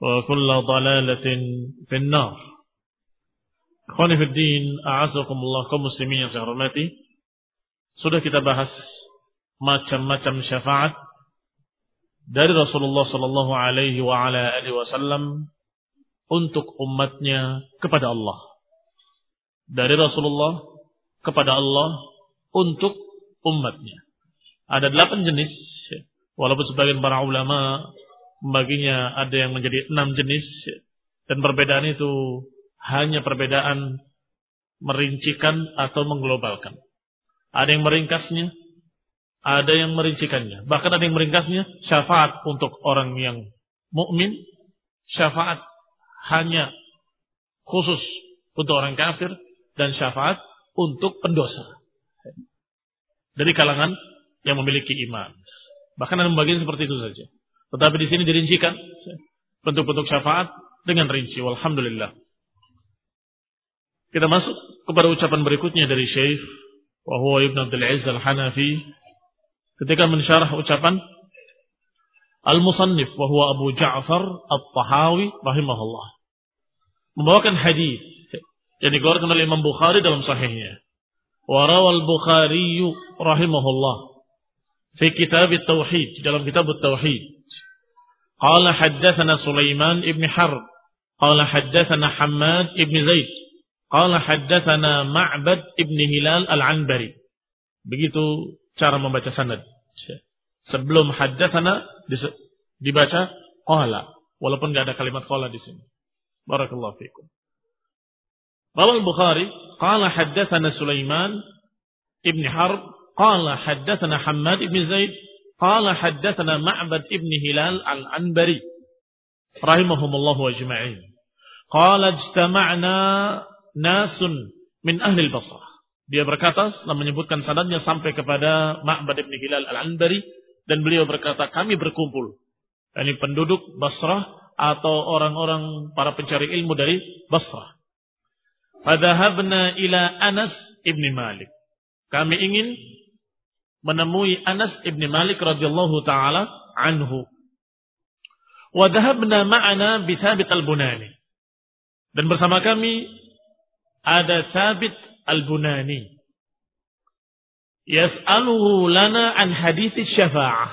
وكل ضلالة في النار Khawani Fiddin, a'azakumullah kaum muslimin yang saya hormati. Sudah kita bahas macam-macam syafaat dari Rasulullah sallallahu alaihi wa ala alihi wasallam untuk umatnya kepada Allah. Dari Rasulullah kepada Allah untuk umatnya. Ada delapan jenis, walaupun sebagian para ulama membaginya ada yang menjadi enam jenis, dan perbedaan itu hanya perbedaan merincikan atau mengglobalkan. Ada yang meringkasnya, ada yang merincikannya. Bahkan ada yang meringkasnya syafaat untuk orang yang mukmin, syafaat hanya khusus untuk orang kafir dan syafaat untuk pendosa. Dari kalangan yang memiliki iman. Bahkan ada pembagian seperti itu saja. Tetapi di sini dirincikan bentuk-bentuk syafaat dengan rinci. Walhamdulillah. Kita masuk kepada ucapan berikutnya dari Syekh wa Ibn Abdul Aziz Al-Hanafi ketika mensyarah ucapan Al-Musannif wa huwa Abu Ja'far At-Tahawi rahimahullah membawakan hadis yang dikeluarkan oleh Imam Bukhari dalam sahihnya. Wa rawal Bukhari rahimahullah fi kitab at-tauhid dalam kitab at-tauhid. Qala haddatsana Sulaiman ibn Harb qala haddatsana Hammad ibn Zaid Qala haddatsana Ma'bad ibn Hilal al-Anbari. Begitu cara membaca sanad. Sebelum haddatsana dibaca qala walaupun enggak ada kalimat qala di sini. Barakallahu fikum. Rawal Bukhari qala haddatsana Sulaiman ibn Harb qala haddatsana Hammad ibn Zaid qala haddatsana Ma'bad ibn Hilal al-Anbari rahimahumullah ajma'in. Qala ijtama'na nasun min ahli Basrah. Dia berkata setelah menyebutkan sanadnya sampai kepada Ma'bad ibn Hilal al-Anbari dan beliau berkata kami berkumpul. Ini penduduk Basrah atau orang-orang para pencari ilmu dari Basrah. Fadhahabna ila Anas ibn Malik. Kami ingin menemui Anas ibn Malik radhiyallahu taala anhu. Wa dhahabna ma'ana al-Bunani. Dan bersama kami ada Sabit Al-Bunani. Yas'aluhu lana an hadis syafa'ah.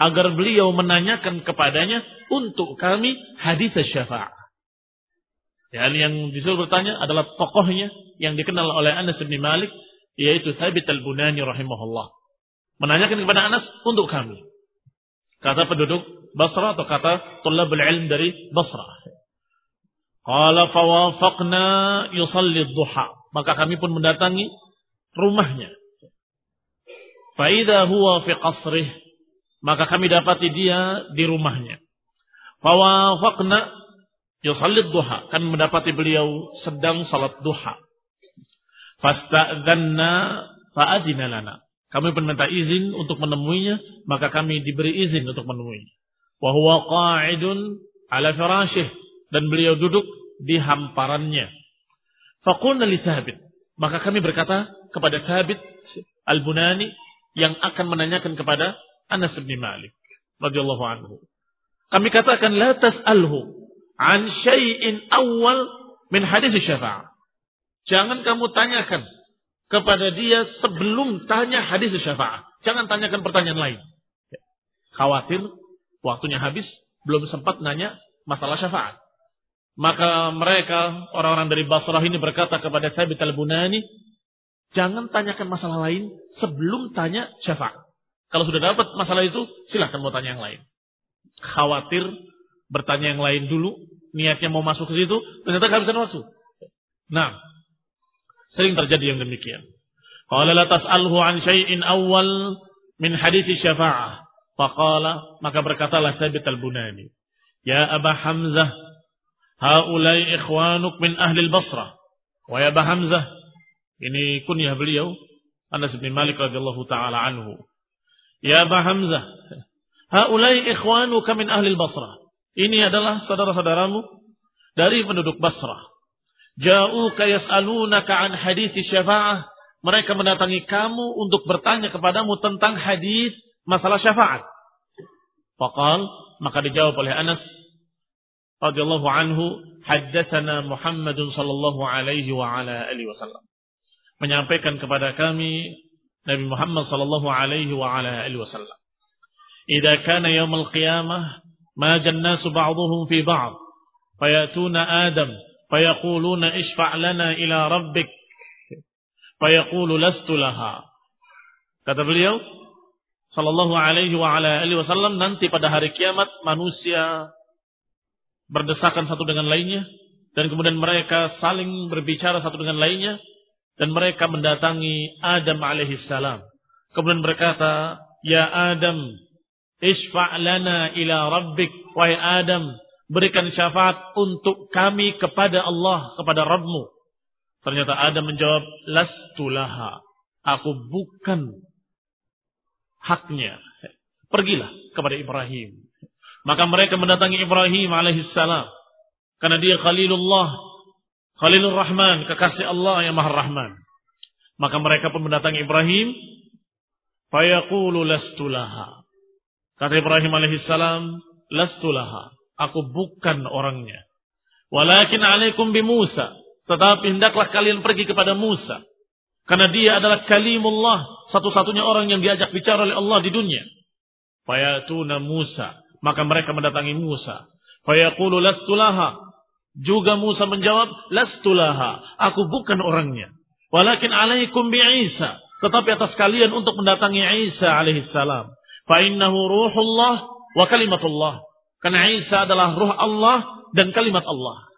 Agar beliau menanyakan kepadanya untuk kami hadis syafa'ah. Dan yang disuruh bertanya adalah tokohnya yang dikenal oleh Anas bin Malik yaitu Sabit Al-Bunani rahimahullah. Menanyakan kepada Anas untuk kami. Kata penduduk Basra atau kata tulabul ilm dari Basra. Qala fawafaqna yusalli duha. Maka kami pun mendatangi rumahnya. Faida huwa fi qasrih. Maka kami dapati dia di rumahnya. Fawafaqna yusalli duha. Kami mendapati beliau sedang salat duha. Fasta'dhanna fa'adina lana. Kami pun minta izin untuk menemuinya, maka kami diberi izin untuk menemuinya. Wa huwa qa'idun ala firashih dan beliau duduk di hamparannya. Faqulna li Thabit. Maka kami berkata kepada Thabit Al-Bunani yang akan menanyakan kepada Anas bin Malik radhiyallahu anhu. Kami katakan la tas'alhu an syai'in awal min hadis syafa'ah. Jangan kamu tanyakan kepada dia sebelum tanya hadis syafa'ah. Jangan tanyakan pertanyaan lain. Khawatir waktunya habis belum sempat nanya masalah syafaat. Maka mereka, orang-orang dari Basrah ini berkata kepada Sabit al-Bunani, jangan tanyakan masalah lain sebelum tanya syafaat. Kalau sudah dapat masalah itu, silahkan mau tanya yang lain. Khawatir bertanya yang lain dulu, niatnya mau masuk ke situ, ternyata kehabisan waktu. Nah, sering terjadi yang demikian. Qala la tas'alhu an syai'in awal min hadis syafa'ah. Faqala, maka berkatalah Sabit al-Bunani, Ya Aba Hamzah, haulai ikhwanuk min ahli al-Basrah. Wa ya Aba Hamzah, ini kunyah beliau, Anas bin Malik radhiyallahu taala anhu. Ya Aba Hamzah, haulai ikhwanuk min ahli al-Basrah. Ini adalah saudara-saudaramu dari penduduk Basrah. Ja'uka yas'alunaka an hadis syafa'ah. Mereka mendatangi kamu untuk bertanya kepadamu tentang hadis masalah syafaat. Faqal, maka dijawab oleh Anas radhiyallahu anhu, haddatsana Muhammadun sallallahu alaihi wa ala alihi wasallam. Menyampaikan kepada kami Nabi Muhammad sallallahu alaihi wa ala alihi wasallam. Idza kana yaumul qiyamah ma jannasu ba'dhum fi ba'd fayatuna Adam fayaquluna ishfa' lana ila rabbik fayaqulu lastu laha. Kata beliau, Sallallahu alaihi wa ala alihi wasallam nanti pada hari kiamat manusia berdesakan satu dengan lainnya dan kemudian mereka saling berbicara satu dengan lainnya dan mereka mendatangi Adam alaihi salam. Kemudian berkata, "Ya Adam, isfa' lana ila rabbik." Wahai Adam, berikan syafaat untuk kami kepada Allah, kepada Rabbmu. Ternyata Adam menjawab, "Lastu laha." Aku bukan haknya. Pergilah kepada Ibrahim. Maka mereka mendatangi Ibrahim alaihissalam. Karena dia Khalilullah. Khalilur Rahman. Kekasih Allah yang maha Rahman. Maka mereka pun mendatangi Ibrahim. Fayaqulu lastulaha. Kata Ibrahim alaihissalam. Lastulaha. Aku bukan orangnya. Walakin alaikum bi Musa. Tetapi hendaklah kalian pergi kepada Musa. Karena dia adalah kalimullah, satu-satunya orang yang diajak bicara oleh Allah di dunia. Fayatuna Musa, maka mereka mendatangi Musa. Fayaqulu lastulaha. Juga Musa menjawab, lastulaha, aku bukan orangnya. Walakin alaikum bi Isa, tetapi atas kalian untuk mendatangi Isa alaihissalam. Fa innahu ruhullah wa kalimatullah. Karena Isa adalah ruh Allah dan kalimat Allah.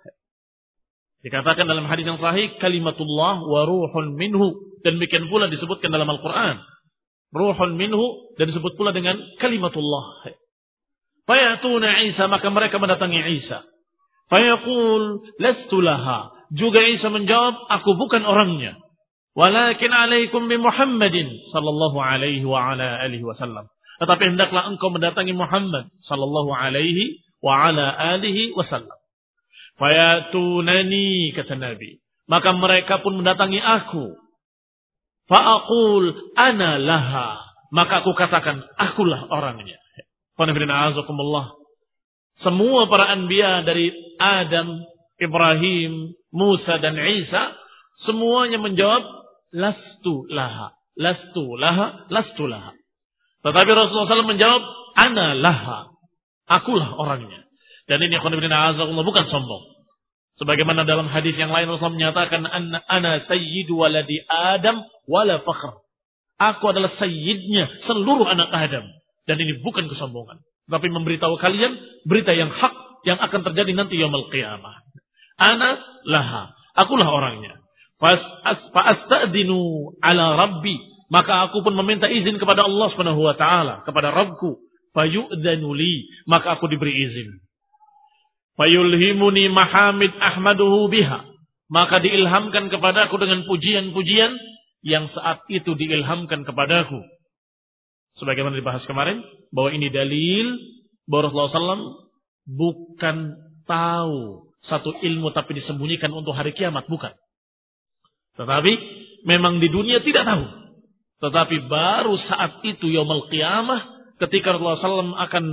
Dikatakan dalam hadis yang sahih kalimatullah wa ruhun minhu dan demikian pula disebutkan dalam Al-Qur'an. Ruhun minhu dan disebut pula dengan kalimatullah. Fayatuna Isa maka mereka mendatangi Isa. Fayaqul lastu laha. Juga Isa menjawab, aku bukan orangnya. Walakin alaikum bi Muhammadin sallallahu alaihi wa ala alihi wasallam. Tetapi hendaklah engkau mendatangi Muhammad sallallahu alaihi wa ala alihi wasallam. Fayatunani kata Nabi. Maka mereka pun mendatangi aku. Fa'akul ana laha. Maka aku katakan, akulah orangnya. Semua para anbiya dari Adam, Ibrahim, Musa dan Isa. Semuanya menjawab, lastu laha. Lastu laha, lastu laha. Tetapi Rasulullah SAW menjawab, ana laha. Akulah orangnya. Dan ini Allah bukan sombong. Sebagaimana dalam hadis yang lain Rasulullah menyatakan ana sayyidu waladi Adam wala fakhr. Aku adalah sayyidnya seluruh anak Adam dan ini bukan kesombongan, tapi memberitahu kalian berita yang hak yang akan terjadi nanti yaumul qiyamah. Ana laha. Akulah orangnya. Fa'asta'dinu ala rabbi. Maka aku pun meminta izin kepada Allah Subhanahu wa taala, kepada Rabbku. Fayu'danu li, maka aku diberi izin. Fayulhimuni mahamid ahmaduhu biha. Maka diilhamkan kepadaku dengan pujian-pujian yang saat itu diilhamkan kepadaku. Sebagaimana dibahas kemarin, bahwa ini dalil bahwa Rasulullah SAW bukan tahu satu ilmu tapi disembunyikan untuk hari kiamat, bukan. Tetapi memang di dunia tidak tahu. Tetapi baru saat itu yaumul qiyamah ketika Rasulullah SAW akan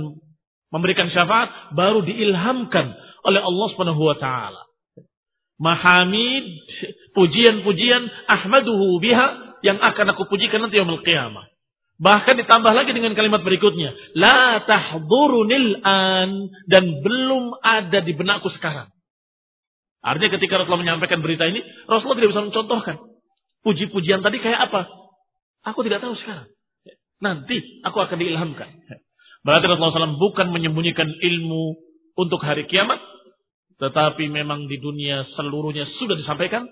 memberikan syafaat baru diilhamkan oleh Allah Subhanahu wa taala. Mahamid, pujian-pujian ahmaduhu biha yang akan aku pujikan nanti yaumul qiyamah. Bahkan ditambah lagi dengan kalimat berikutnya, la tahdurunil an dan belum ada di benakku sekarang. Artinya ketika Rasulullah menyampaikan berita ini, Rasulullah tidak bisa mencontohkan. Puji-pujian tadi kayak apa? Aku tidak tahu sekarang. Nanti aku akan diilhamkan. Berarti Rasulullah SAW bukan menyembunyikan ilmu untuk hari kiamat. Tetapi memang di dunia seluruhnya sudah disampaikan.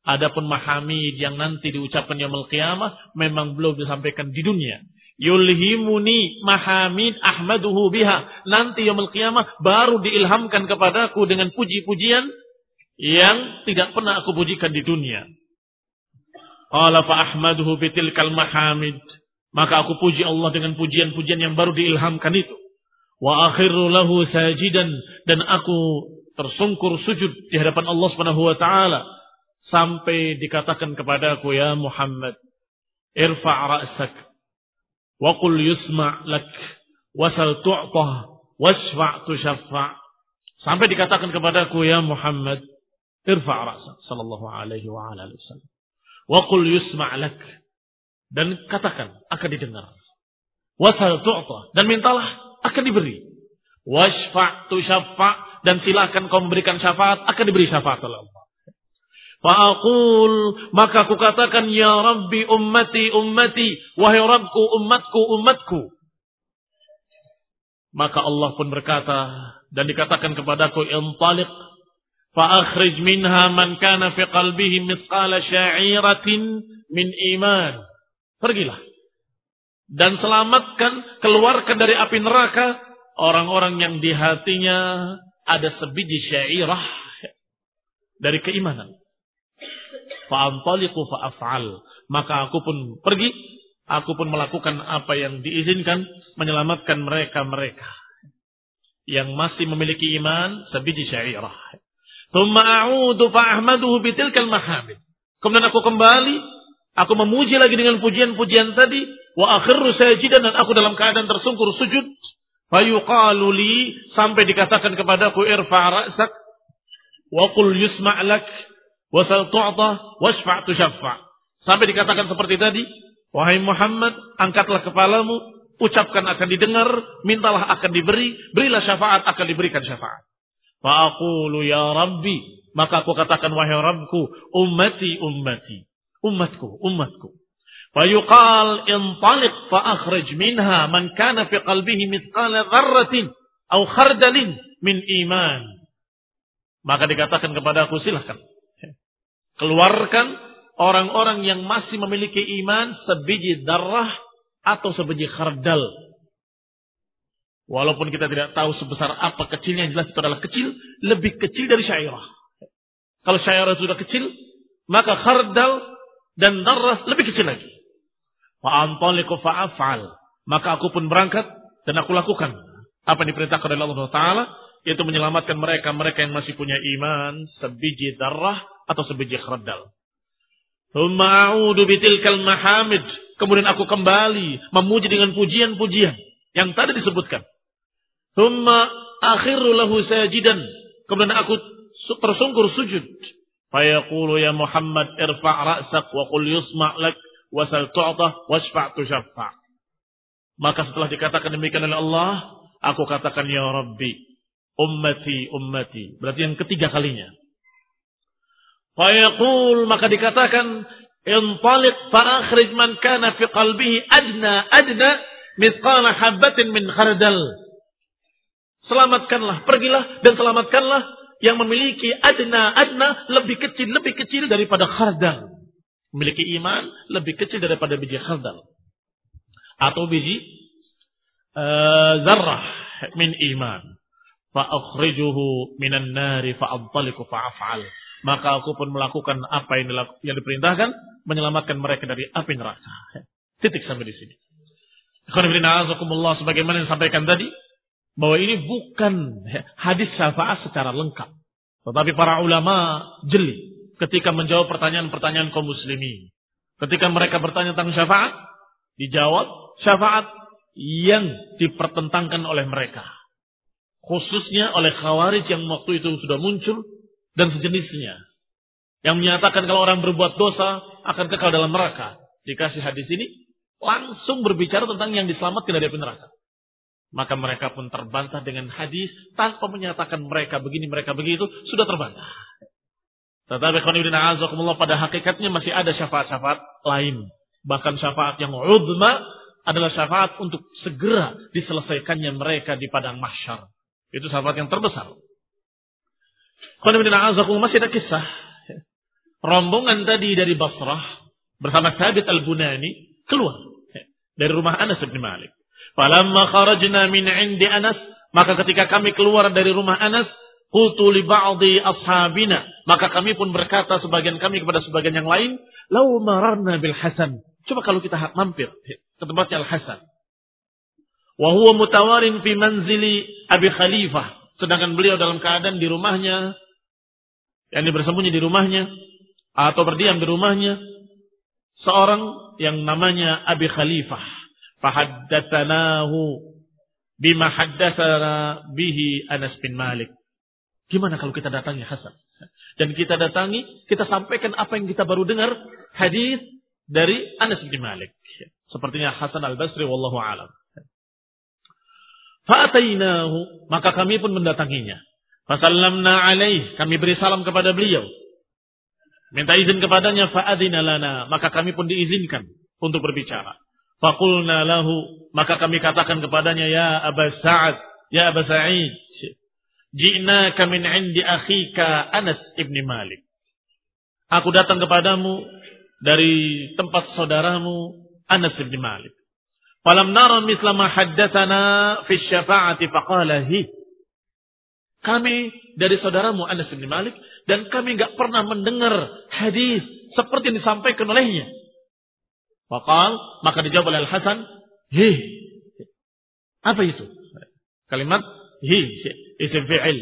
Adapun mahamid yang nanti diucapkan yaumul qiyamah memang belum disampaikan di dunia. Yulhimuni mahamid ahmaduhu biha. Nanti yaumul qiyamah baru diilhamkan kepadaku dengan puji-pujian yang tidak pernah aku pujikan di dunia. Qala fa ahmaduhu bitilkal mahamid. Maka aku puji Allah dengan pujian-pujian yang baru diilhamkan itu. Wa akhiru lahu sajidan. Dan aku tersungkur sujud di hadapan Allah Subhanahu wa taala. Sampai dikatakan kepadaku ya Muhammad irfa' ra'sak. Wa qul yusma' lak. Wasal tu'tah. Wasfa' tushaffa' sampai dikatakan kepadaku ya Muhammad Irfa' ra'sak. Sallallahu alaihi wa ala alihi wasallam. Wa qul yusma' lak. Dan katakan akan didengar. Wasal tu'ta dan mintalah akan diberi. Washfa' tushaffa' dan silakan kau memberikan syafaat akan diberi syafaat oleh Allah. Fa'aqul maka aku katakan ya Rabbi ummati ummati wahai Rabbku umatku umatku. Maka Allah pun berkata dan dikatakan kepadaku intaliq فأخرج منها من كان في قلبه مثقال شعيرة min iman. Pergilah. Dan selamatkan, keluarkan dari api neraka orang-orang yang di hatinya ada sebiji syairah dari keimanan. Fa'antaliku fa'af'al. Maka aku pun pergi, aku pun melakukan apa yang diizinkan, menyelamatkan mereka-mereka yang masih memiliki iman sebiji syairah. Kemudian aku kembali, aku memuji lagi dengan pujian-pujian tadi, wa akhirru sajidan dan aku dalam keadaan tersungkur sujud. Fayuqalu li sampai dikatakan kepadaku irfa' ra'sak wa qul yusma' lak wa sal tu'ta washfa' tushaffa'. Sampai dikatakan seperti tadi, wahai Muhammad, angkatlah kepalamu, ucapkan akan didengar, mintalah akan diberi, berilah syafaat akan diberikan syafaat. Fa'aqulu ya Rabbi. Maka aku katakan wahai Rabbku. Ummati ummati. Umatku, umatku. Fayuqal intaliq fa'akhrij minha man kana fi qalbihi mithqala dharratin. Au khardalin min iman. Maka dikatakan kepada aku silahkan. Keluarkan orang-orang yang masih memiliki iman sebiji darah atau sebiji khardal Walaupun kita tidak tahu sebesar apa kecilnya, jelas itu adalah kecil, lebih kecil dari syairah. Kalau syairah sudah kecil, maka khardal dan darras lebih kecil lagi. Fa'antaliku fa'af'al. Maka aku pun berangkat dan aku lakukan apa yang diperintahkan oleh Allah Taala yaitu menyelamatkan mereka mereka yang masih punya iman sebiji darah atau sebiji khardal. Mahamid. Kemudian aku kembali memuji dengan pujian-pujian yang tadi disebutkan. Thumma akhiru lahu sajidan. Kemudian aku tersungkur sujud. Fayaqulu ya Muhammad irfa' ra'sak wa qul yusma' lak wa sal tu'ta wasfa' tushaffa'. Maka setelah dikatakan demikian oleh Allah, aku katakan ya Rabbi, ummati ummati. Berarti yang ketiga kalinya. Fayaqul maka dikatakan intaliq fa'akhrij man kana fi qalbihi adna adna mithqala habatin min khardal Selamatkanlah, pergilah dan selamatkanlah yang memiliki adna adna lebih kecil lebih kecil daripada khardal. Memiliki iman lebih kecil daripada biji khardal. Atau biji uh, zarrah min iman. Fa'akhrijuhu minan nari fa'abtaliku fa'af'al. Maka aku pun melakukan apa yang, yang diperintahkan, menyelamatkan mereka dari api neraka. Titik sampai di sini. Sebagaimana yang disampaikan tadi, bahwa ini bukan hadis syafaat secara lengkap. Tetapi para ulama jeli ketika menjawab pertanyaan-pertanyaan kaum muslimin. Ketika mereka bertanya tentang syafaat, dijawab syafaat yang dipertentangkan oleh mereka. Khususnya oleh khawarij yang waktu itu sudah muncul dan sejenisnya. Yang menyatakan kalau orang berbuat dosa akan kekal dalam neraka. Dikasih hadis ini, langsung berbicara tentang yang diselamatkan dari neraka. Maka mereka pun terbantah dengan hadis tanpa menyatakan mereka begini, mereka begitu, sudah terbantah. Tetapi pada hakikatnya masih ada syafaat-syafaat lain. Bahkan syafaat yang udma adalah syafaat untuk segera diselesaikannya mereka di padang mahsyar. Itu syafaat yang terbesar. masih ada kisah. Rombongan tadi dari Basrah bersama Thabit al-Bunani keluar dari rumah Anas bin Malik. Falamma kharajna min indi Anas, maka ketika kami keluar dari rumah Anas, qultu li ba'dhi ashabina, maka kami pun berkata sebagian kami kepada sebagian yang lain, "Lau mararna bil Hasan." Coba kalau kita mampir ke tempatnya Al Hasan. Wa huwa mutawarin fi manzili Abi Khalifah, sedangkan beliau dalam keadaan di rumahnya yang bersembunyi di rumahnya atau berdiam di rumahnya seorang yang namanya Abi Khalifah Fahaddatsanahu bima haddatsana bihi Anas bin Malik. Gimana kalau kita datangi Hasan? Dan kita datangi, kita sampaikan apa yang kita baru dengar hadis dari Anas bin Malik. Sepertinya Hasan al-Basri wallahu alam. Fa'atainahu, maka kami pun mendatanginya. Fasallamna alaih, kami beri salam kepada beliau. Minta izin kepadanya, fa'adina lana, maka kami pun diizinkan untuk berbicara. Fakulna lahu, maka kami katakan kepadanya, ya Aba Sa'ad, ya Aba Sa'id, Jina min indi akhika Anas ibni Malik. Aku datang kepadamu dari tempat saudaramu Anas ibni Malik. Falam nara misla ma haddatsana fi syafa'ati faqala hi. Kami dari saudaramu Anas bin Malik dan kami enggak pernah mendengar hadis seperti yang disampaikan olehnya. Fakal, maka dijawab oleh Al-Hasan, hi. Apa itu? Kalimat hi, isim fi'il.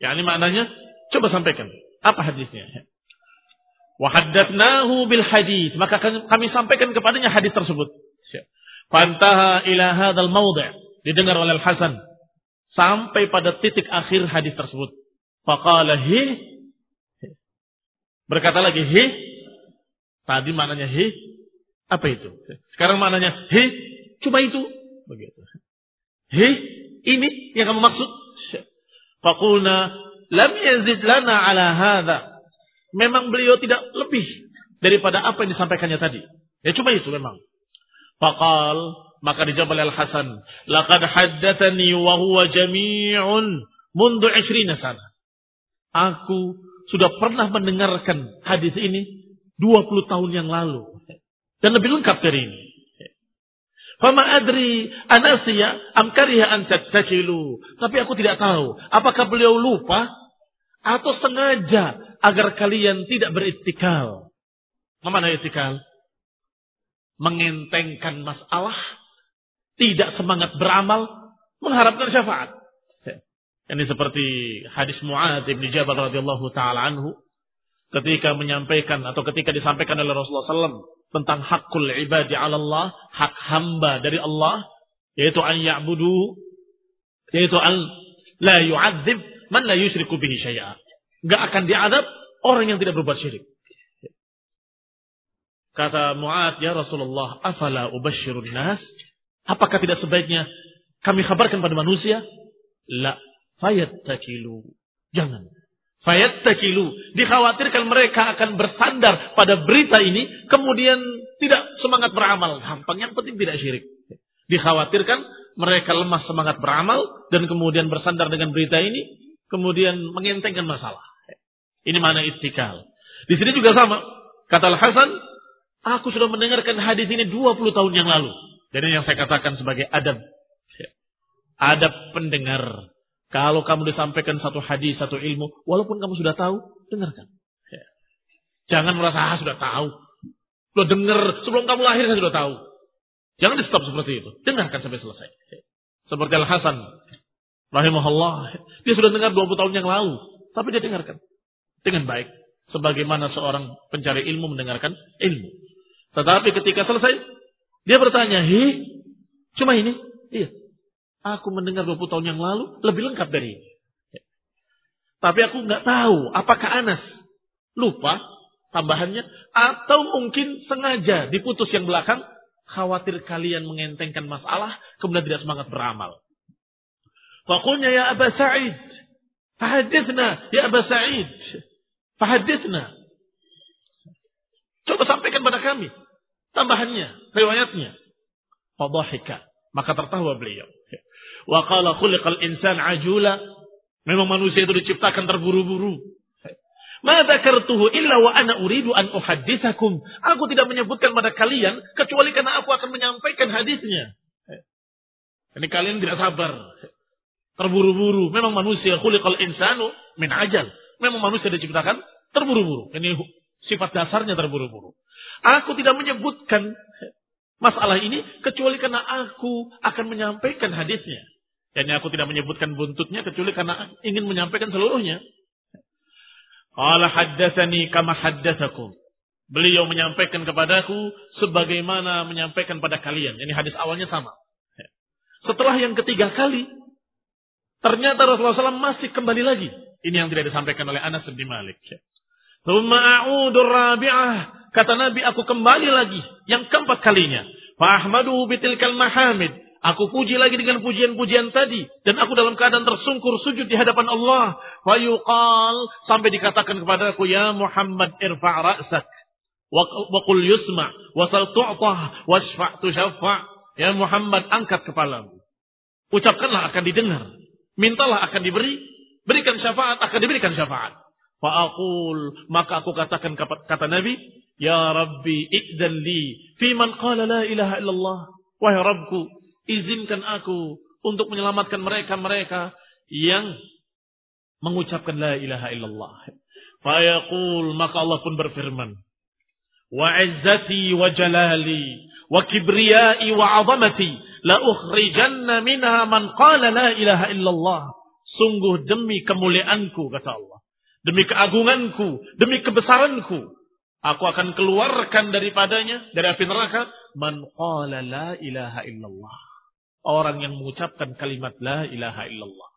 Ya, ini maknanya, coba sampaikan. Apa hadisnya? Wahaddatnahu bil hadis. Maka kami sampaikan kepadanya hadis tersebut. Fantaha ila hadal mawdi' didengar oleh Al-Hasan sampai pada titik akhir hadis tersebut. Faqala hi berkata lagi hi tadi maknanya hi apa itu? Sekarang maknanya, he, cuma itu. Begitu. He, ini yang kamu maksud? Fakulna, lam yazid lana ala hadha. Memang beliau tidak lebih daripada apa yang disampaikannya tadi. Ya cuma itu memang. Fakal, maka dijawab oleh Al-Hasan. Laqad haddathani wa huwa jami'un mundu isrina sana. Aku sudah pernah mendengarkan hadis ini 20 tahun yang lalu. Dan lebih lengkap dari ini. Fama adri anasiya am kariha an tattakilu. Tapi aku tidak tahu apakah beliau lupa atau sengaja agar kalian tidak beristikal. Mana istikal? Mengentengkan masalah, tidak semangat beramal, mengharapkan syafaat. Ini seperti hadis Mu'ad bin Jabal radhiyallahu taala anhu ketika menyampaikan atau ketika disampaikan oleh Rasulullah SAW tentang hakul ibadi ala Allah, hak hamba dari Allah, yaitu an ya'budu, yaitu an la yu'adzib man la yusyriku bihi syai'a. Enggak akan diadab orang yang tidak berbuat syirik. Kata Mu'ad, ya Rasulullah, afala ubashirun nas? Apakah tidak sebaiknya kami kabarkan pada manusia? La, fayattakilu. Jangan. Fayattakilu. Dikhawatirkan mereka akan bersandar pada berita ini. Kemudian tidak semangat beramal. Gampang. Yang penting tidak syirik. Dikhawatirkan mereka lemah semangat beramal. Dan kemudian bersandar dengan berita ini. kemudian mengentengkan masalah. Ini mana istikal. Di sini juga sama. Kata Al-Hasan, aku sudah mendengarkan hadis ini 20 tahun yang lalu. Ini yang saya katakan sebagai adab. Adab pendengar. Kalau kamu disampaikan satu hadis, satu ilmu, walaupun kamu sudah tahu, dengarkan. Jangan merasa, ah sudah tahu. Lo dengar, sebelum kamu lahir saya sudah tahu. Jangan di stop seperti itu. Dengarkan sampai selesai. Seperti Al-Hasan. Rahimahullah. Dia sudah dengar 20 tahun yang lalu. Tapi dia dengarkan. Dengan baik. Sebagaimana seorang pencari ilmu mendengarkan ilmu. Tetapi ketika selesai, dia bertanya, Hi, cuma ini? Iya. Aku mendengar 20 tahun yang lalu, lebih lengkap dari ini. Tapi aku nggak tahu apakah Anas lupa tambahannya atau mungkin sengaja diputus yang belakang khawatir kalian mengentengkan masalah kemudian tidak semangat beramal. Fakulnya ya Aba Sa'id, fahadithna ya Aba Sa'id, fahadithna. Coba sampaikan pada kami tambahannya, riwayatnya. Fadhahika, maka tertawa beliau. Wa qala khuliqal insan ajula. Memang manusia itu diciptakan terburu-buru. Ma dzakartuhu illa wa ana uridu an uhadditsakum. Aku tidak menyebutkan pada kalian kecuali karena aku akan menyampaikan hadisnya. Ini kalian tidak sabar. Terburu-buru. Memang manusia khuliqal insanu min ajal. Memang manusia diciptakan terburu-buru. Ini sifat dasarnya terburu-buru. Aku tidak menyebutkan masalah ini kecuali karena aku akan menyampaikan hadisnya. Dan aku tidak menyebutkan buntutnya kecuali karena ingin menyampaikan seluruhnya. Qala haddatsani kama haddatsakum. Beliau menyampaikan kepadaku sebagaimana menyampaikan pada kalian. Ini hadis awalnya sama. Setelah yang ketiga kali, ternyata Rasulullah SAW masih kembali lagi. Ini yang tidak disampaikan oleh Anas bin Malik. Thumma a'udu rabi'ah. Kata Nabi, aku kembali lagi. Yang keempat kalinya. Fa'ahmadu bitilkal mahamid. Aku puji lagi dengan pujian-pujian tadi. Dan aku dalam keadaan tersungkur sujud di hadapan Allah. Fayuqal. Sampai dikatakan kepada aku. Ya Muhammad irfa' ra'sak. Wa qul yusma. Wasal tu'tah. Wasfa' tushaffa' Ya Muhammad angkat kepalamu. Ucapkanlah akan didengar. Mintalah akan diberi. Berikan syafaat akan diberikan syafaat. Fa'akul. Maka aku katakan kata Nabi. Ya Rabbi ikdan li. Man qala la ilaha illallah. Wahai Rabbku izinkan aku untuk menyelamatkan mereka-mereka yang mengucapkan la ilaha illallah. Fayaqul maka Allah pun berfirman, "Wa izzati wa jalali wa kibriyai wa 'azamati la ukhrijanna minha man qala la ilaha illallah." Sungguh demi kemuliaanku kata Allah, demi keagunganku, demi kebesaranku, aku akan keluarkan daripadanya dari api neraka man qala la ilaha illallah orang yang mengucapkan kalimat la ilaha illallah.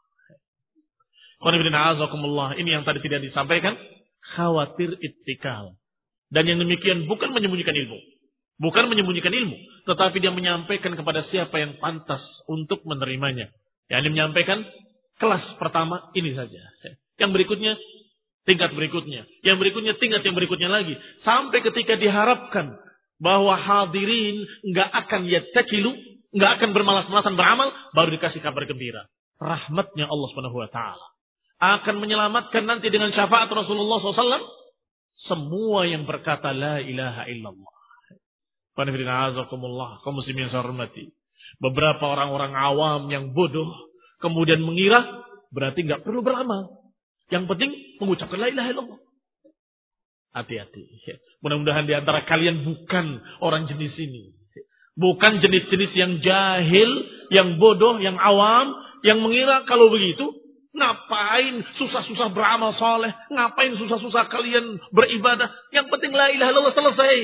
Ini yang tadi tidak disampaikan. Khawatir ittikal. Dan yang demikian bukan menyembunyikan ilmu. Bukan menyembunyikan ilmu. Tetapi dia menyampaikan kepada siapa yang pantas untuk menerimanya. Yang dia menyampaikan kelas pertama ini saja. Yang berikutnya tingkat berikutnya. Yang berikutnya tingkat yang berikutnya lagi. Sampai ketika diharapkan bahwa hadirin nggak akan yattakilu nggak akan bermalas-malasan beramal, baru dikasih kabar gembira. Rahmatnya Allah Subhanahu wa taala akan menyelamatkan nanti dengan syafaat Rasulullah SAW semua yang berkata la ilaha illallah. kaum muslimin yang saya hormati. Beberapa orang-orang awam yang bodoh kemudian mengira berarti nggak perlu beramal. Yang penting mengucapkan la ilaha illallah. Hati-hati. Mudah-mudahan di antara kalian bukan orang jenis ini. Bukan jenis-jenis yang jahil, yang bodoh, yang awam, yang mengira kalau begitu, ngapain susah-susah beramal soleh, ngapain susah-susah kalian beribadah, yang penting la ilaha illallah selesai.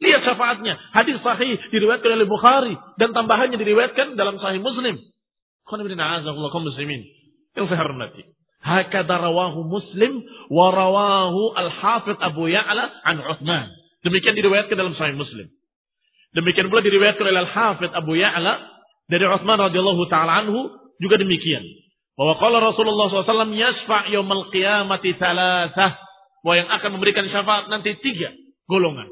Lihat syafaatnya, hadis sahih diriwayatkan oleh Bukhari dan tambahannya diriwayatkan dalam sahih Muslim. muslimin yang saya hormati. Hakada rawahu Muslim wa rawahu Al-Hafidh Abu Ya'la an Uthman. Demikian diriwayatkan dalam sahih Muslim. Demikian pula diriwayatkan oleh Al-Hafidh Abu Ya'la dari Utsman radhiyallahu taala anhu juga demikian. Bahwa qala Rasulullah SAW yasfa' yaumal qiyamati thalathah. Bahwa yang akan memberikan syafaat nanti tiga golongan.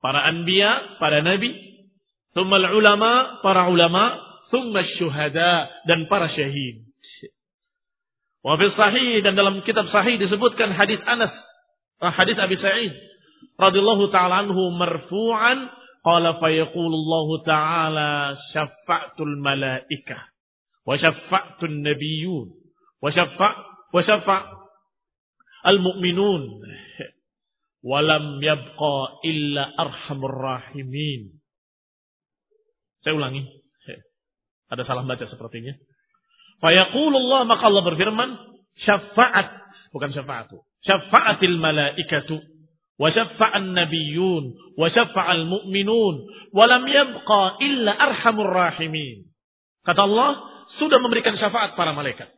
Para anbiya, para nabi, thumma ulama, para ulama, thumma syuhada dan para syahid. Wa sahih dan dalam kitab sahih disebutkan hadis Anas, ah, hadis Abi Sa'id radhiyallahu taala anhu marfu'an qala fa yaqulu Allah taala syafa'tul malaikah wa syafa'tun nabiyyun wa syafa' wa syafa' al mu'minun walam yabqa illa arhamur rahimin. Saya ulangi. Ada salah baca sepertinya. Fayaqulullah maka Allah berfirman, syafaat bukan syafaatu. Syafa'atil malaikatu wa syafa'an nabiyyun wa syafa'al mu'minun wa lam yabqa illa arhamur rahimin. Kata Allah, sudah memberikan syafaat para malaikat.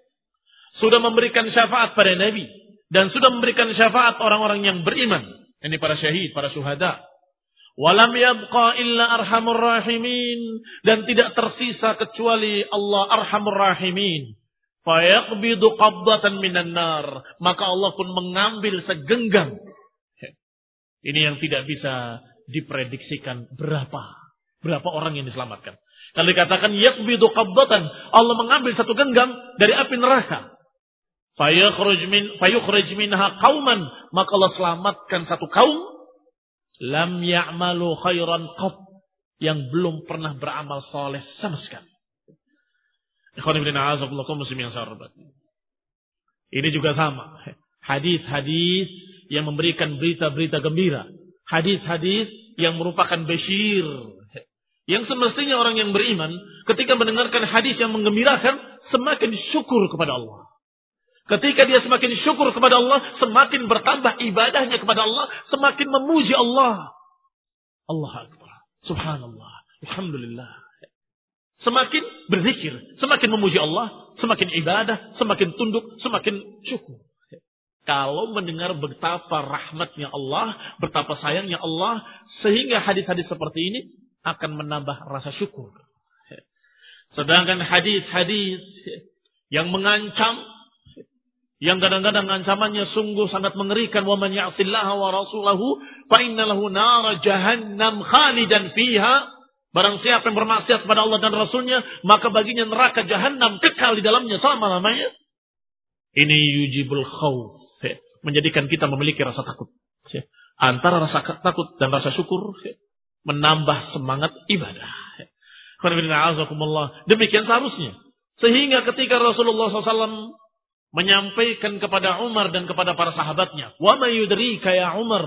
Sudah memberikan syafaat pada nabi dan sudah memberikan syafaat orang-orang yang beriman. Ini para syahid, para syuhada. Walam yabqa illa arhamur rahimin. Dan tidak tersisa kecuali Allah arhamur rahimin. Fayaqbidu qabdatan minan nar. Maka Allah pun mengambil segenggam. Ini yang tidak bisa diprediksikan berapa. Berapa orang yang diselamatkan. Kalau dikatakan yakbidu qabdatan. Allah mengambil satu genggam dari api neraka. Fayukhruj min fayukhrij minha qauman, maka Allah selamatkan satu kaum lam ya'malu khairan qat yang belum pernah beramal soleh sama sekali. Ini juga sama. Hadis-hadis yang memberikan berita-berita gembira. Hadis-hadis yang merupakan besyir. Yang semestinya orang yang beriman ketika mendengarkan hadis yang menggembirakan semakin syukur kepada Allah. Ketika dia semakin syukur kepada Allah, semakin bertambah ibadahnya kepada Allah, semakin memuji Allah. Allah Akbar. Subhanallah. Alhamdulillah. Semakin berzikir, semakin memuji Allah, semakin ibadah, semakin tunduk, semakin syukur. Kalau mendengar betapa rahmatnya Allah, betapa sayangnya Allah, sehingga hadis-hadis seperti ini akan menambah rasa syukur. Sedangkan hadis-hadis yang mengancam yang kadang-kadang ancamannya sungguh sangat mengerikan. Wa man ya'sillaha wa rasulahu fa innalahu nar jahannam khalidan fiha. Barang siapa yang bermaksiat kepada Allah dan rasulnya maka baginya neraka jahanam kekal di dalamnya selama-lamanya. Ini yujibul khauf menjadikan kita memiliki rasa takut antara rasa takut dan rasa syukur menambah semangat ibadah demikian seharusnya. Sehingga ketika Rasulullah SAW menyampaikan kepada Umar dan kepada para sahabatnya, "Wa yudrika ya Umar,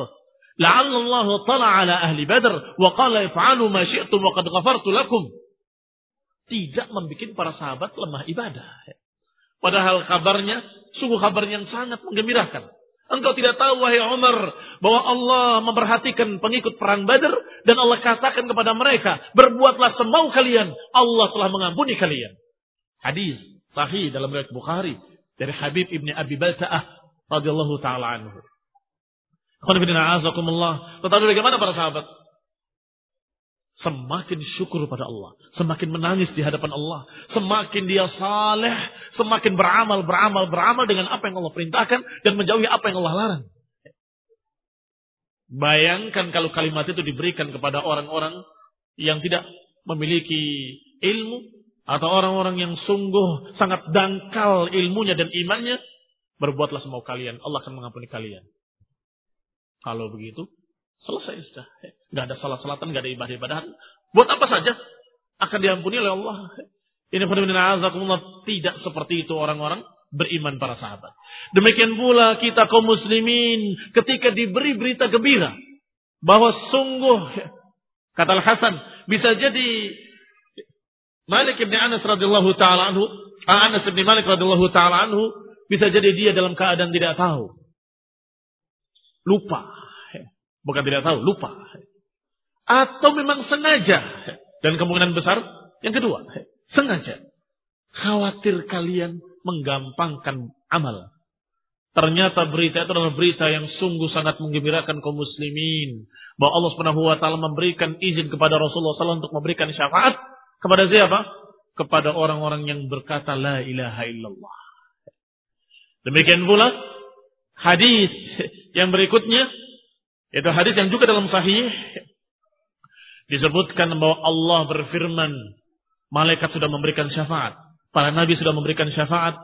la'alla Allah tala ala ahli Badr wa qala if'alu ma syi'tum wa qad ghafartu lakum." Tidak membuat para sahabat lemah ibadah. Padahal kabarnya sungguh kabar yang sangat menggembirakan. Engkau tidak tahu wahai Umar bahwa Allah memperhatikan pengikut perang Badar dan Allah katakan kepada mereka, "Berbuatlah semau kalian, Allah telah mengampuni kalian." Hadis sahih dalam riwayat Bukhari dari Habib ibni Abi Balsa'ah radhiyallahu taala anhu. Tetapi bagaimana para sahabat? Semakin syukur pada Allah. Semakin menangis di hadapan Allah. Semakin dia saleh. Semakin beramal, beramal, beramal dengan apa yang Allah perintahkan. Dan menjauhi apa yang Allah larang. Bayangkan kalau kalimat itu diberikan kepada orang-orang yang tidak memiliki ilmu atau orang-orang yang sungguh sangat dangkal ilmunya dan imannya, berbuatlah semau kalian, Allah akan mengampuni kalian. Kalau begitu, selesai sudah. Gak ada salat-salatan, gak ada ibadah-ibadahan. Buat apa saja akan diampuni oleh Allah. Ini tidak seperti itu orang-orang beriman para sahabat. Demikian pula kita kaum muslimin ketika diberi berita gembira bahwa sungguh kata Al Hasan bisa jadi Malik bin Anas radhiyallahu taala anhu, ah, Anas bin Malik radhiyallahu taala anhu bisa jadi dia dalam keadaan tidak tahu. Lupa. Bukan tidak tahu, lupa. Atau memang sengaja. Dan kemungkinan besar yang kedua, sengaja. Khawatir kalian menggampangkan amal. Ternyata berita itu adalah berita yang sungguh sangat menggembirakan kaum muslimin. Bahwa Allah Subhanahu wa memberikan izin kepada Rasulullah SAW untuk memberikan syafaat kepada siapa? Kepada orang-orang yang berkata la ilaha illallah. Demikian pula hadis yang berikutnya itu hadis yang juga dalam sahih disebutkan bahwa Allah berfirman malaikat sudah memberikan syafaat, para nabi sudah memberikan syafaat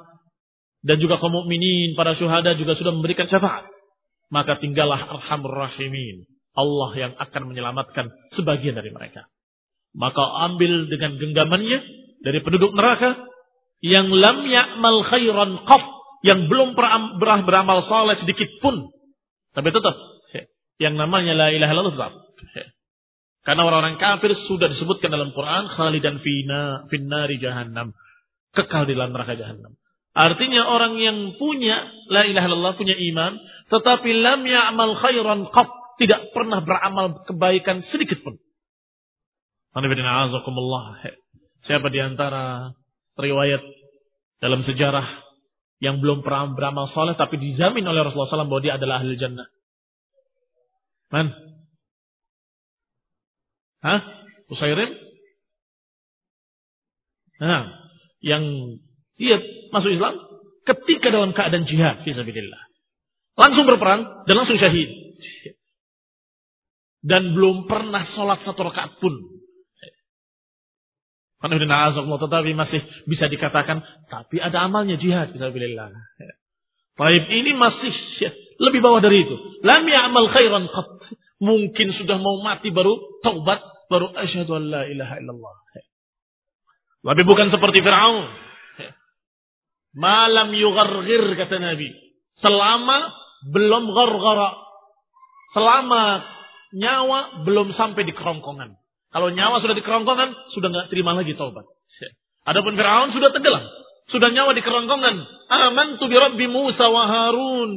dan juga kaum mukminin, para syuhada juga sudah memberikan syafaat. Maka tinggallah arhamur rahimin. Allah yang akan menyelamatkan sebagian dari mereka. Maka ambil dengan genggamannya dari penduduk neraka yang lam ya'mal khairan qaf, yang belum pernah beramal saleh sedikit pun. Tapi tetap yang namanya la ilaha illallah tetap. Karena orang-orang kafir sudah disebutkan dalam Quran khalidan fina finnari jahannam. Kekal di dalam neraka jahannam. Artinya orang yang punya la ilaha illallah punya iman tetapi lam ya'mal khairan qat tidak pernah beramal kebaikan sedikit pun. Siapa di antara riwayat dalam sejarah yang belum pernah beramal soleh tapi dijamin oleh Rasulullah SAW bahwa dia adalah ahli jannah? Man? Hah? Usairim? Nah, yang dia masuk Islam ketika dalam keadaan jihad fisabilillah. Langsung berperang dan langsung syahid. Dan belum pernah sholat satu rakaat pun. Tetapi masih bisa dikatakan, tapi ada amalnya jihad. Fisabilillah. Baik, ini masih lebih bawah dari itu. Lam ya'mal khairan qat. Mungkin sudah mau mati baru taubat, baru asyhadu an la ilaha illallah. Tapi bukan seperti Fir'aun Malam yughargir kata Nabi. Selama belum ghargara. Selama nyawa belum sampai di kerongkongan. Kalau nyawa sudah di kerongkongan, sudah nggak terima lagi taubat. Adapun Fir'aun sudah tenggelam. Sudah nyawa di kerongkongan. Aman tu bi Musa wa Harun.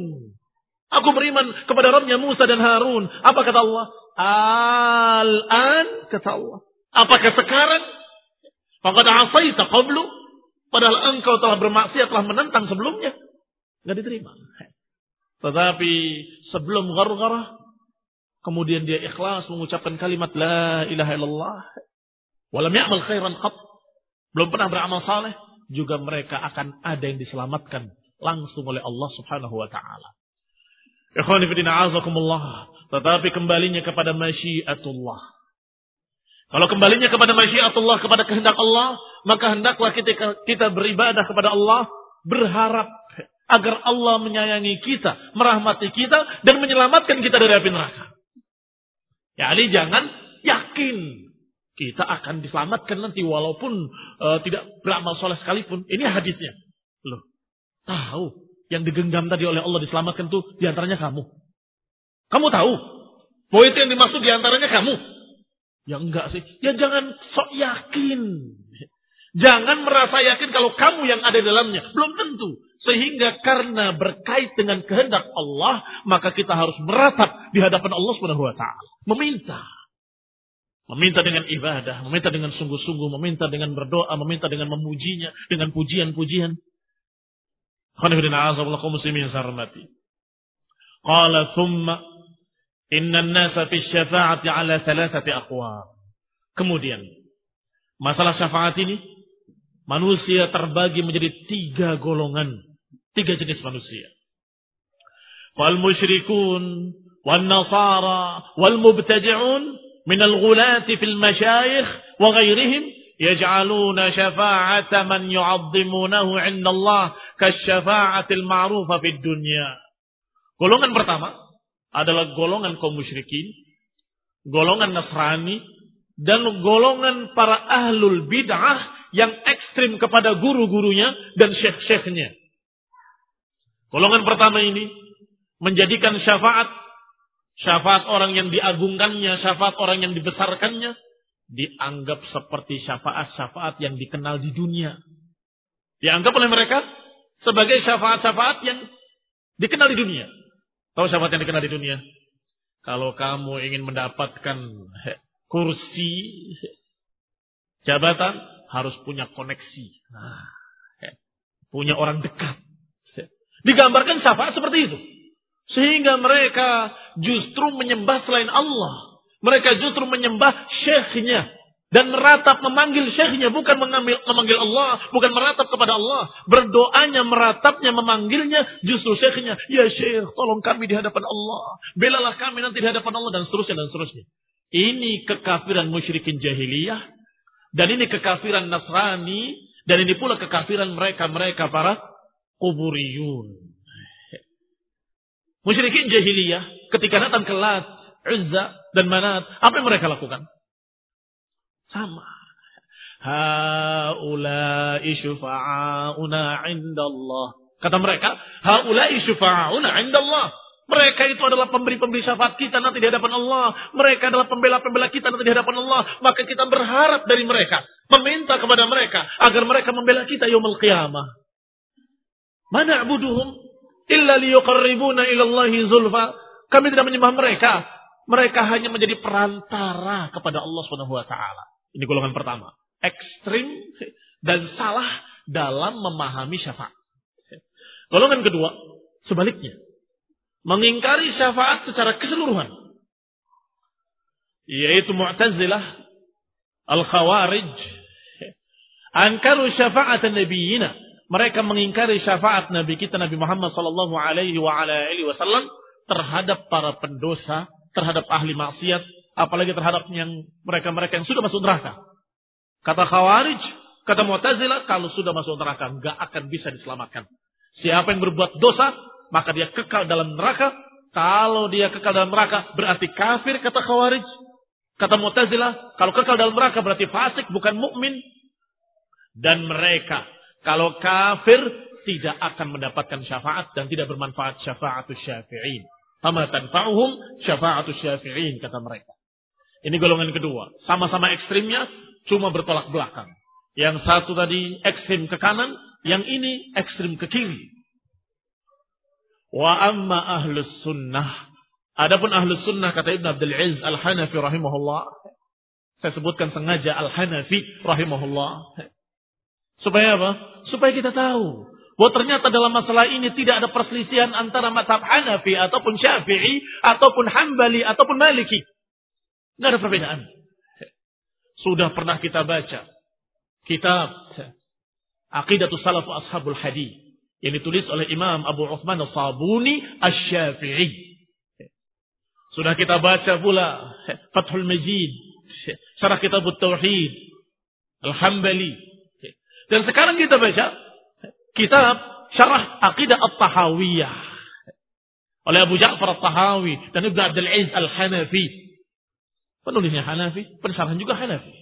Aku beriman kepada Rabbnya Musa dan Harun. Apa kata Allah? Al-an kata Allah. Apakah sekarang? Faqad asaita qablu Padahal engkau telah bermaksiat, telah menentang sebelumnya. Nggak diterima. Tetapi sebelum ghargharah, kemudian dia ikhlas mengucapkan kalimat La ilaha illallah. Walam ya'mal khairan qat. Belum pernah beramal saleh. Juga mereka akan ada yang diselamatkan langsung oleh Allah subhanahu wa ta'ala. Ikhwanifidina azakumullah. Tetapi kembalinya kepada masyiatullah. Kalau kembalinya kepada masyiatullah, kepada kehendak Allah, maka hendaklah kita, kita beribadah kepada Allah, berharap agar Allah menyayangi kita, merahmati kita, dan menyelamatkan kita dari api neraka. Ya, Ali jangan yakin kita akan diselamatkan nanti walaupun uh, tidak beramal soleh sekalipun. Ini hadisnya. Loh, tahu yang digenggam tadi oleh Allah diselamatkan tuh di antaranya kamu. Kamu tahu bahwa itu yang dimaksud di antaranya kamu. Ya enggak sih. Ya jangan sok yakin. Jangan merasa yakin kalau kamu yang ada di dalamnya. Belum tentu. Sehingga karena berkait dengan kehendak Allah, maka kita harus meratap di hadapan Allah Subhanahu wa taala. Meminta. Meminta dengan ibadah, meminta dengan sungguh-sungguh, meminta dengan berdoa, meminta dengan memujinya, dengan pujian-pujian. Qala thumma Inna nasa fi syafa'ati ala thalathati aqwam. Kemudian, masalah syafaat ini, manusia terbagi menjadi tiga golongan. Tiga jenis manusia. Wal musyrikun, wal nasara, wal mubtadi'un, min al-ghulati fil masyayikh, wa ghairihim, yaj'aluna syafa'ata man yu'azzimunahu inda Allah, kasyafa'atil ma'rufa fid dunya. Golongan pertama, adalah golongan kaum musyrikin, golongan Nasrani, dan golongan para ahlul bid'ah yang ekstrim kepada guru-gurunya dan syekh-syekhnya. Golongan pertama ini menjadikan syafaat, syafaat orang yang diagungkannya, syafaat orang yang dibesarkannya, dianggap seperti syafaat-syafaat yang dikenal di dunia. Dianggap oleh mereka sebagai syafaat-syafaat yang dikenal di dunia. Tahu syafaat yang dikenal di dunia? Kalau kamu ingin mendapatkan kursi jabatan, harus punya koneksi. Nah, punya orang dekat. Digambarkan syafaat seperti itu. Sehingga mereka justru menyembah selain Allah. Mereka justru menyembah syekhnya dan meratap memanggil syekhnya bukan mengambil, memanggil Allah, bukan meratap kepada Allah. Berdoanya, meratapnya, memanggilnya justru syekhnya. Ya syekh, tolong kami di hadapan Allah. Belalah kami nanti di hadapan Allah dan seterusnya dan seterusnya. Ini kekafiran musyrikin jahiliyah dan ini kekafiran Nasrani dan ini pula kekafiran mereka-mereka para kuburiyun. Musyrikin jahiliyah ketika datang ke Lat, Uzza dan Manat, apa yang mereka lakukan? Sama. Haulai syufa'auna indallah. Kata mereka, haulai syufa'auna indallah. Mereka itu adalah pemberi-pemberi syafaat kita nanti di hadapan Allah. Mereka adalah pembela-pembela kita nanti di hadapan Allah. Maka kita berharap dari mereka. Meminta kepada mereka. Agar mereka membela kita yaumul qiyamah. Mana abuduhum illa liyuqarribuna ilallahi zulfa. Kami tidak menyembah mereka. Mereka hanya menjadi perantara kepada Allah Subhanahu wa taala. Ini golongan pertama. Ekstrim dan salah dalam memahami syafaat. Golongan kedua, sebaliknya mengingkari syafaat secara keseluruhan. Yaitu Mu'tazilah, Al-Khawarij, angkaru syafaat nabiyina. Mereka mengingkari syafaat Nabi kita Nabi Muhammad sallallahu alaihi wasallam terhadap para pendosa, terhadap ahli maksiat, apalagi terhadap yang mereka-mereka yang sudah masuk neraka. Kata Khawarij, kata Mu'tazilah, kalau sudah masuk neraka nggak akan bisa diselamatkan. Siapa yang berbuat dosa, maka dia kekal dalam neraka. Kalau dia kekal dalam neraka berarti kafir kata Khawarij. Kata Mu'tazilah, kalau kekal dalam neraka berarti fasik bukan mukmin. Dan mereka kalau kafir tidak akan mendapatkan syafaat dan tidak bermanfaat syafaatus syafi'in. Fama tanfa'uhum syafaatus syafi'in kata mereka. Ini golongan kedua. Sama-sama ekstrimnya cuma bertolak belakang. Yang satu tadi ekstrim ke kanan, yang ini ekstrim ke kiri. Wa amma ahlus sunnah. Adapun ahlus sunnah kata Ibn Abdul Aziz Al-Hanafi rahimahullah. Saya sebutkan sengaja Al-Hanafi rahimahullah. Supaya apa? Supaya kita tahu. Bahwa ternyata dalam masalah ini tidak ada perselisihan antara mazhab Hanafi ataupun Syafi'i ataupun Hambali ataupun Maliki. Tidak ada perbedaan. Sudah pernah kita baca kitab Aqidatus Salaf Ashabul Hadis yang ditulis oleh Imam Abu Uthman Al-Sabuni Al-Syafi'i. Sudah kita baca pula Fathul Majid, Syarah Kitab Tauhid, Al-Hambali. Dan sekarang kita baca kitab Syarah Aqidah At-Tahawiyah oleh Abu Ja'far At-Tahawi dan Ibnu Abdul Aziz Al-Hanafi. Penulisnya Hanafi, pensarahan juga Hanafi.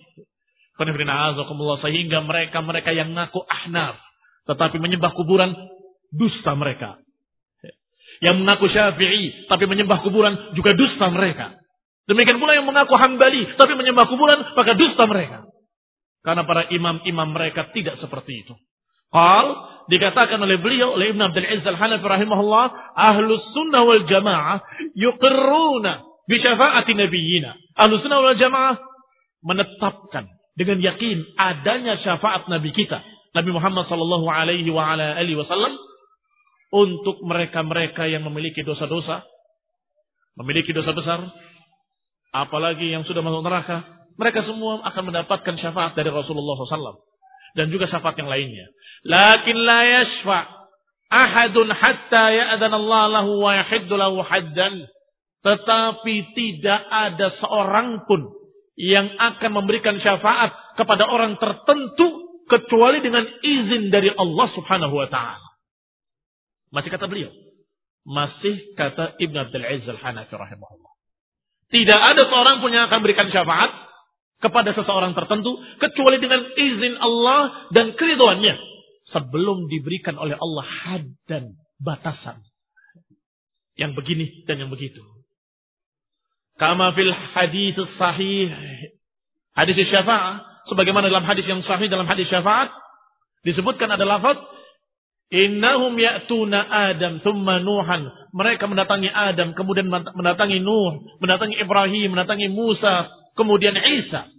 Sehingga mereka-mereka yang ngaku ahnaf tetapi menyembah kuburan dusta mereka. Yang mengaku syafi'i tapi menyembah kuburan juga dusta mereka. Demikian pula yang mengaku hambali tapi menyembah kuburan maka dusta mereka. Karena para imam-imam mereka tidak seperti itu. Qal dikatakan oleh beliau oleh Ibn Abdul Aziz Al-Hanafi rahimahullah ahlus sunnah wal jamaah yuqirruna bi syafaati nabiyina. Ahlus sunnah wal jamaah menetapkan dengan yakin adanya syafaat nabi kita Nabi Muhammad sallallahu alaihi wa ala alihi wasallam untuk mereka-mereka yang memiliki dosa-dosa, memiliki dosa besar, apalagi yang sudah masuk neraka, mereka semua akan mendapatkan syafaat dari Rasulullah SAW dan juga syafaat yang lainnya. Lakin la yashfa ahadun hatta ya'dan Allah lahu wa yahiddu lahu haddan. Tetapi tidak ada seorang pun yang akan memberikan syafaat kepada orang tertentu kecuali dengan izin dari Allah Subhanahu wa taala. Masih kata beliau. Masih kata Ibn Abdul Aziz Al-Hanafi rahimahullah. Tidak ada seorang pun yang akan berikan syafaat kepada seseorang tertentu kecuali dengan izin Allah dan keriduannya sebelum diberikan oleh Allah had dan batasan. Yang begini dan yang begitu. Kama fil hadis sahih. Hadis syafaat sebagaimana dalam hadis yang sahih dalam hadis syafaat disebutkan ada lafaz innahum ya'tuna Adam thumma Nuhan mereka mendatangi Adam kemudian mendatangi Nuh mendatangi Ibrahim mendatangi Musa kemudian Isa.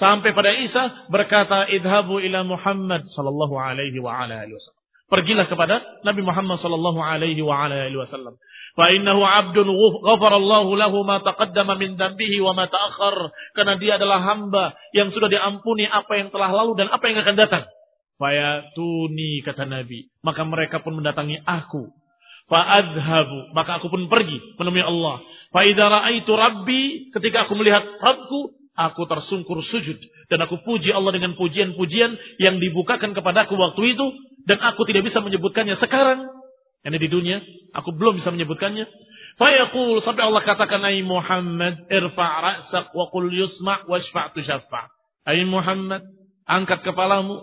Sampai pada Isa berkata, "Idhabu ila Muhammad sallallahu alaihi wa ala alihi wasallam." Pergilah kepada Nabi Muhammad sallallahu alaihi wa ala alihi wasallam. Fa innahu 'abdun ghafara Allah lahu ma taqaddama min dambihi wa ma ta'akhkhar. Karena dia adalah hamba yang sudah diampuni apa yang telah lalu dan apa yang akan datang. Fayatuni kata Nabi. Maka mereka pun mendatangi aku. Fa'adhabu. Maka aku pun pergi menemui Allah fa idza raaitu rabbi ketika aku melihat Rabbku Aku tersungkur sujud. Dan aku puji Allah dengan pujian-pujian yang dibukakan kepadaku waktu itu. Dan aku tidak bisa menyebutkannya sekarang. Ini di dunia. Aku belum bisa menyebutkannya. Fayaqul sampai Allah katakan ay Muhammad irfa' ra'sak wa qul yusma' washfa' tushaffa'. Ay Muhammad, angkat kepalamu,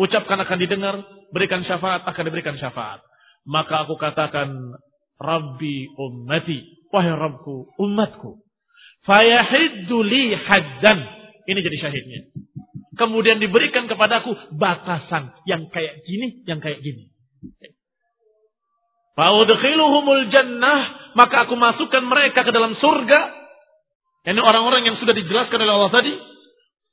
ucapkan akan didengar, berikan syafaat akan diberikan syafaat. Maka aku katakan Rabbi ummati, wahai Rabbku, umatku. Fayahiddu li haddan. Ini jadi syahidnya. Kemudian diberikan kepadaku batasan yang kayak gini, yang kayak gini. Fa'udkhiluhumul jannah, maka aku masukkan mereka ke dalam surga. Ini orang-orang yang sudah dijelaskan oleh Allah tadi.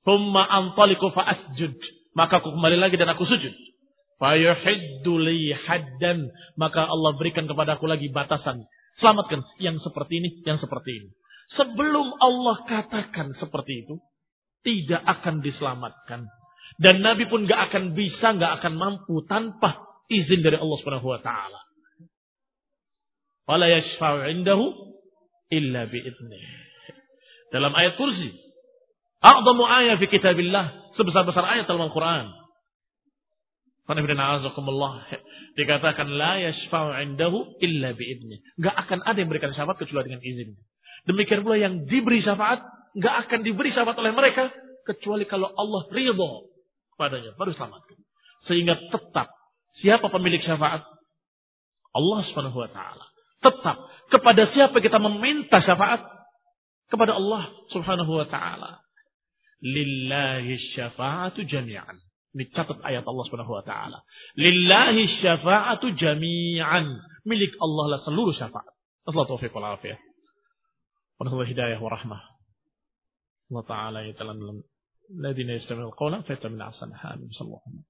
Thumma antaliku fa'asjud. Maka aku kembali lagi dan aku sujud. Fayuhiddu li haddan. Maka Allah berikan kepada aku lagi batasan. Selamatkan yang seperti ini, yang seperti ini. Sebelum Allah katakan seperti itu, tidak akan diselamatkan. Dan Nabi pun gak akan bisa, gak akan mampu tanpa izin dari Allah Subhanahu wa taala. Indahu illa. Dalam ayat kursi. Ayat fi kitabillah. Sebesar-besar ayat dalam Al-Quran. Dikatakan la yashfa'u indahu illa bi'idni. Gak akan ada yang berikan syafaat kecuali dengan izin. Demikian pula yang diberi syafaat gak akan diberi syafaat oleh mereka kecuali kalau Allah ridho padanya baru selamatkan. Sehingga tetap siapa pemilik syafaat? Allah Subhanahu wa taala. Tetap kepada siapa kita meminta syafaat? Kepada Allah Subhanahu wa taala. Lillahi syafa'atu jami'an. Ini catat ayat Allah Subhanahu wa taala. Lillahi syafa'atu jami'an. Milik Allah lah seluruh syafaat. Allah taufiq wal afiyah. Wa hidayah wa rahmah. Allah taala ya taala ladina qawla fa. Sallallahu